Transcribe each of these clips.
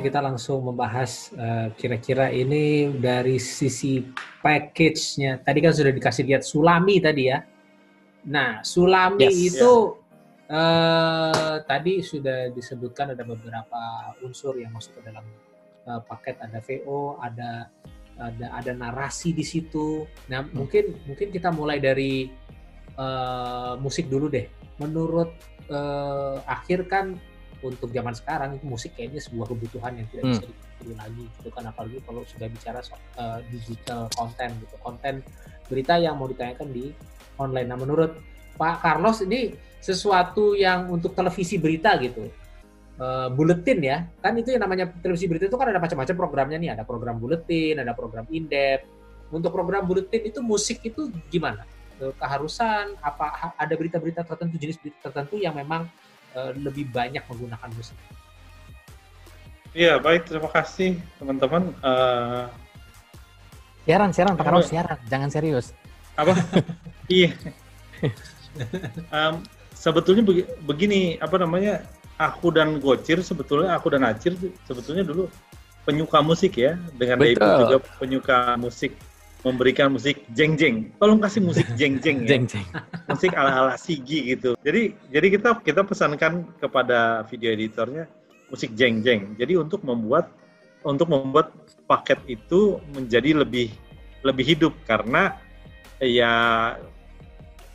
berarti kita langsung membahas uh, kira-kira ini dari sisi package-nya. Tadi kan sudah dikasih lihat Sulami tadi ya. Nah, Sulami yes, itu yeah. uh, tadi sudah disebutkan ada beberapa unsur yang masuk ke dalam uh, paket. Ada VO, ada ada ada narasi di situ. Nah, hmm. mungkin mungkin kita mulai dari uh, musik dulu deh. Menurut uh, akhir kan untuk zaman sekarang itu musik kayaknya sebuah kebutuhan yang tidak hmm. bisa dipilih lagi gitu kan apalagi kalau sudah bicara so, uh, digital content gitu. Konten berita yang mau ditanyakan di online. Nah menurut Pak Carlos ini sesuatu yang untuk televisi berita gitu uh, buletin ya. Kan itu yang namanya televisi berita itu kan ada macam-macam programnya nih. Ada program buletin ada program indep untuk program buletin itu musik itu gimana? Keharusan apa ada berita-berita tertentu jenis berita tertentu yang memang uh, lebih banyak menggunakan musik. Iya baik terima kasih teman-teman. Uh... Siaran siaran Pak Karol siaran jangan serius. Apa? iya. um, sebetulnya begini apa namanya aku dan Gocir sebetulnya aku dan Acir sebetulnya dulu penyuka musik ya dengan Betul. juga penyuka musik memberikan musik jeng jeng. Tolong kasih musik jeng jeng ya. jeng jeng. musik ala ala Sigi gitu. Jadi jadi kita kita pesankan kepada video editornya musik jeng jeng. Jadi untuk membuat untuk membuat paket itu menjadi lebih lebih hidup karena ya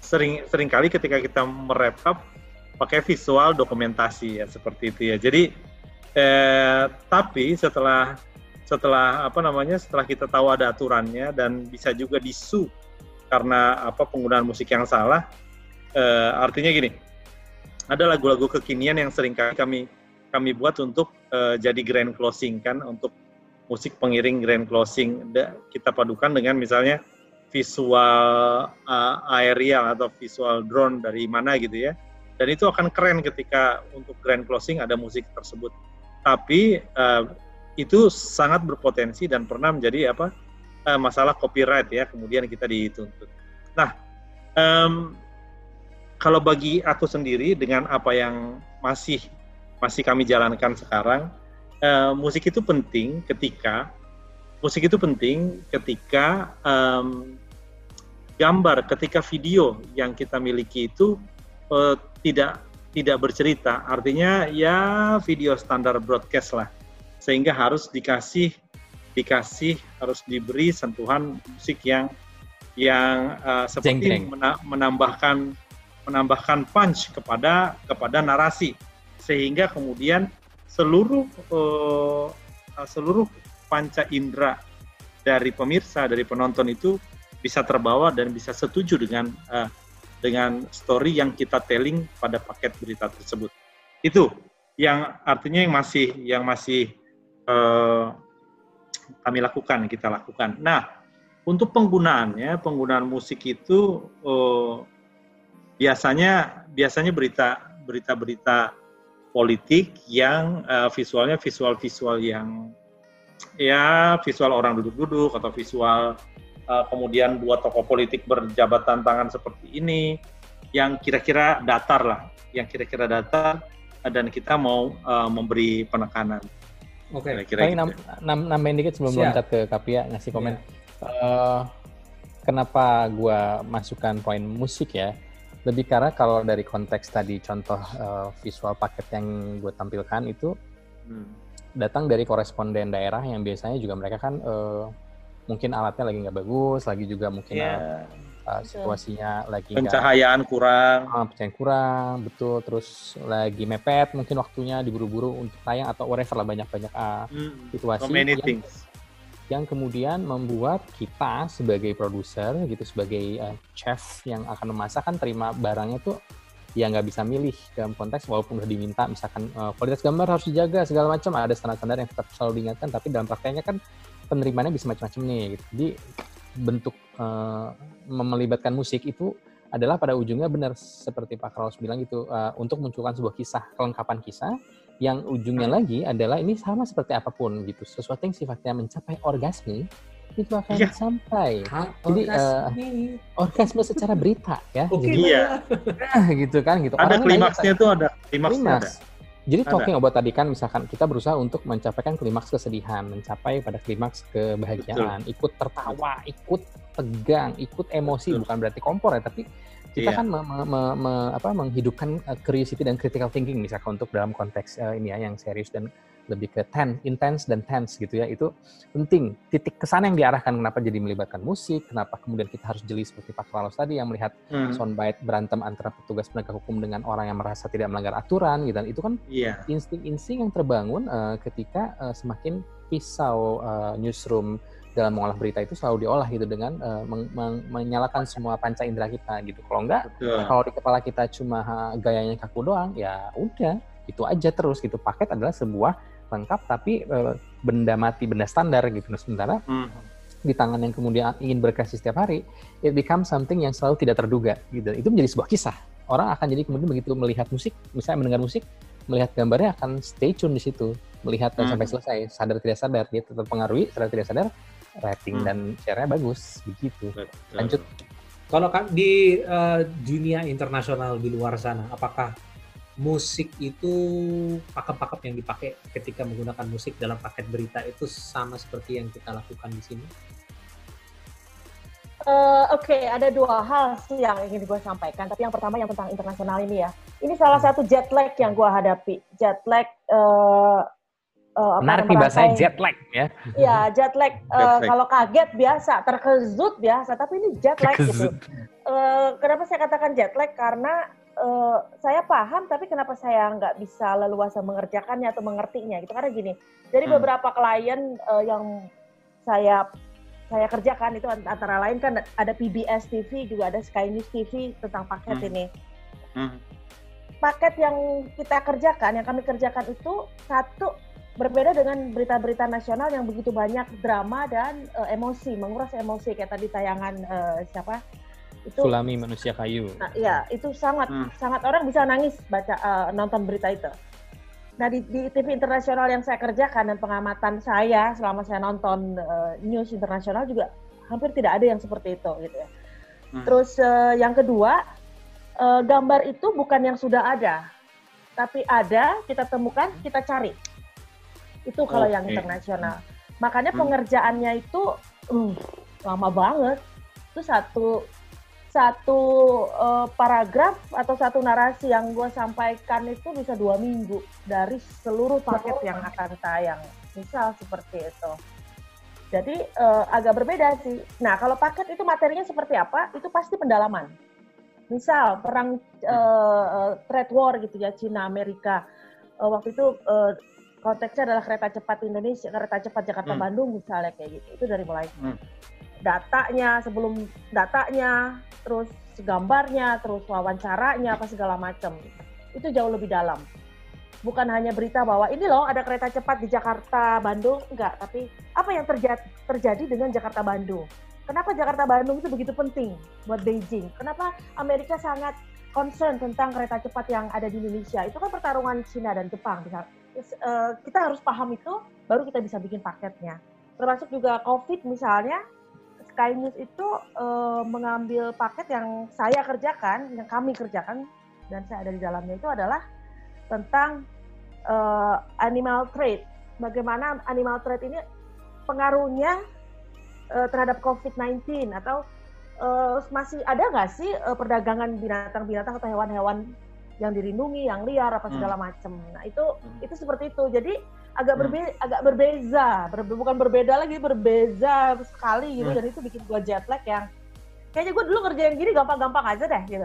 sering sering kali ketika kita merep up pakai visual dokumentasi ya seperti itu ya. Jadi eh, tapi setelah setelah apa namanya setelah kita tahu ada aturannya dan bisa juga disu karena apa penggunaan musik yang salah eh, artinya gini ada lagu-lagu kekinian yang sering kami kami buat untuk eh, jadi grand closing kan untuk musik pengiring grand closing kita padukan dengan misalnya visual uh, aerial atau visual drone dari mana gitu ya. Dan itu akan keren ketika untuk grand closing ada musik tersebut. Tapi uh, itu sangat berpotensi dan pernah menjadi apa uh, masalah copyright ya kemudian kita dituntut. Nah um, kalau bagi aku sendiri dengan apa yang masih masih kami jalankan sekarang uh, musik itu penting ketika musik itu penting ketika um, gambar ketika video yang kita miliki itu uh, tidak tidak bercerita artinya ya video standar broadcast lah sehingga harus dikasih dikasih harus diberi sentuhan musik yang yang uh, seperti mena menambahkan menambahkan punch kepada kepada narasi. Sehingga kemudian seluruh uh, seluruh panca indera dari pemirsa dari penonton itu bisa terbawa dan bisa setuju dengan uh, dengan story yang kita telling pada paket berita tersebut. Itu yang artinya yang masih yang masih uh, kami lakukan, kita lakukan. Nah, untuk penggunaannya, penggunaan musik itu uh, biasanya biasanya berita berita-berita politik yang uh, visualnya visual-visual yang ya visual orang duduk-duduk atau visual uh, kemudian dua tokoh politik berjabat tangan seperti ini yang kira-kira datar lah, yang kira-kira datar dan kita mau uh, memberi penekanan. Oke. Okay. Kira gitu. nam, nam, nambahin dikit sebelum loncat ke Kapia ngasih komen. Yeah. Iya. Uh, kenapa gue masukkan poin musik ya? Lebih karena kalau dari konteks tadi contoh uh, visual paket yang gue tampilkan itu hmm. datang dari koresponden daerah yang biasanya juga mereka kan uh, mungkin alatnya lagi nggak bagus, lagi juga mungkin yeah uh, situasinya lagi pencahayaan gak, kurang uh, pencahayaan kurang betul terus lagi mepet mungkin waktunya diburu-buru untuk tayang atau whatever lah banyak-banyak uh, hmm, situasi so yang, things. yang kemudian membuat kita sebagai produser gitu sebagai uh, chef yang akan memasak kan terima barangnya tuh ya nggak bisa milih dalam konteks walaupun udah diminta misalkan uh, kualitas gambar harus dijaga segala macam ada standar-standar yang tetap selalu diingatkan tapi dalam prakteknya kan penerimaannya bisa macam-macam nih gitu. jadi bentuk uh, melibatkan musik itu adalah pada ujungnya benar seperti Pak Kraus bilang itu uh, untuk munculkan sebuah kisah kelengkapan kisah yang ujungnya lagi adalah ini sama seperti apa pun gitu sesuatu yang sifatnya mencapai orgasme itu akan ya. sampai ha, jadi orgasme. Uh, orgasme secara berita ya okay, jadi iya. gitu kan gitu ada Orang klimaksnya itu ada klimaksnya klimaks. Jadi talking about tadi kan misalkan kita berusaha untuk mencapaikan klimaks kesedihan, mencapai pada klimaks kebahagiaan, Betul. ikut tertawa, ikut tegang, ikut emosi, Betul. bukan berarti kompor ya, tapi kita yeah. kan me, me, me, apa, menghidupkan uh, curiosity dan critical thinking misalkan untuk dalam konteks uh, ini ya yang serius dan lebih ke ten, intense dan tense gitu ya. Itu penting. Titik kesan yang diarahkan kenapa jadi melibatkan musik, kenapa kemudian kita harus jeli seperti Pak Carlos tadi yang melihat hmm. soundbite berantem antara petugas penegak hukum dengan orang yang merasa tidak melanggar aturan gitu. Itu kan yeah. insting-insting yang terbangun uh, ketika uh, semakin pisau uh, newsroom dalam mengolah berita itu selalu diolah gitu dengan uh, meng meng menyalakan semua panca indera kita gitu. Kalau enggak, kalau di kepala kita cuma gayanya kaku doang, ya udah itu aja terus gitu. Paket adalah sebuah lengkap tapi uh, benda mati benda standar gitu nah, sementara hmm. di tangan yang kemudian ingin berkreasi setiap hari it becomes something yang selalu tidak terduga gitu itu menjadi sebuah kisah orang akan jadi kemudian begitu melihat musik misalnya mendengar musik melihat gambarnya akan stay tune di situ melihat hmm. sampai selesai sadar tidak sadar dia tetap pengaruhi sadar tidak sadar rating hmm. dan share-nya bagus begitu lanjut kalau kan di uh, dunia internasional di luar sana apakah musik itu pakem-pakem yang dipakai ketika menggunakan musik dalam paket berita itu sama seperti yang kita lakukan di sini? Uh, Oke, okay, ada dua hal sih yang ingin gue sampaikan. Tapi yang pertama yang tentang internasional ini ya. Ini salah hmm. satu jet lag yang gue hadapi. Jet lag. Uh, uh, Menarik nih bahasanya jet lag ya. Iya, jet lag. Uh, Kalau kaget biasa, terkejut biasa. Tapi ini jet lag gitu. Uh, kenapa saya katakan jet lag? Karena uh, saya paham tapi kenapa saya nggak bisa leluasa mengerjakannya atau mengertinya gitu karena gini jadi hmm. beberapa klien uh, yang saya saya kerjakan itu antara lain kan ada PBS TV juga ada Sky News TV tentang paket hmm. ini hmm. paket yang kita kerjakan yang kami kerjakan itu satu berbeda dengan berita-berita nasional yang begitu banyak drama dan uh, emosi menguras emosi kayak tadi tayangan uh, siapa itu Sulami manusia kayu. Nah, iya, itu sangat hmm. sangat orang bisa nangis baca uh, nonton berita itu. Nah di, di TV internasional yang saya kerjakan dan pengamatan saya selama saya nonton uh, news internasional juga hampir tidak ada yang seperti itu gitu ya. Hmm. Terus uh, yang kedua uh, gambar itu bukan yang sudah ada, tapi ada kita temukan kita cari. Itu kalau okay. yang internasional. Makanya hmm. pengerjaannya itu uh, lama banget. Itu satu satu uh, paragraf atau satu narasi yang gue sampaikan itu bisa dua minggu dari seluruh paket yang akan tayang. Misal seperti itu. Jadi uh, agak berbeda sih. Nah kalau paket itu materinya seperti apa? Itu pasti pendalaman. Misal perang uh, trade war gitu ya Cina Amerika. Uh, waktu itu uh, konteksnya adalah kereta cepat Indonesia, kereta cepat Jakarta hmm. Bandung misalnya kayak gitu. Itu dari mulai hmm. datanya sebelum datanya terus gambarnya terus wawancaranya apa segala macam. Itu jauh lebih dalam. Bukan hanya berita bahwa ini loh ada kereta cepat di Jakarta Bandung. Enggak tapi apa yang terjadi terjadi dengan Jakarta Bandung? Kenapa Jakarta Bandung itu begitu penting buat Beijing? Kenapa Amerika sangat concern tentang kereta cepat yang ada di Indonesia? Itu kan pertarungan Cina dan Jepang eh, kita harus paham itu baru kita bisa bikin paketnya termasuk juga COVID misalnya Sky News itu uh, mengambil paket yang saya kerjakan, yang kami kerjakan dan saya ada di dalamnya itu adalah tentang uh, animal trade. Bagaimana animal trade ini pengaruhnya uh, terhadap COVID-19 atau uh, masih ada nggak sih uh, perdagangan binatang-binatang atau hewan-hewan yang dilindungi, yang liar apa segala hmm. macam. Nah itu hmm. itu seperti itu. Jadi agak berbeda hmm. agak berbeza ber, bukan berbeda lagi berbeza sekali gitu hmm. dan itu bikin gue jet lag yang kayaknya gue dulu ngerjain gini gampang-gampang aja deh gitu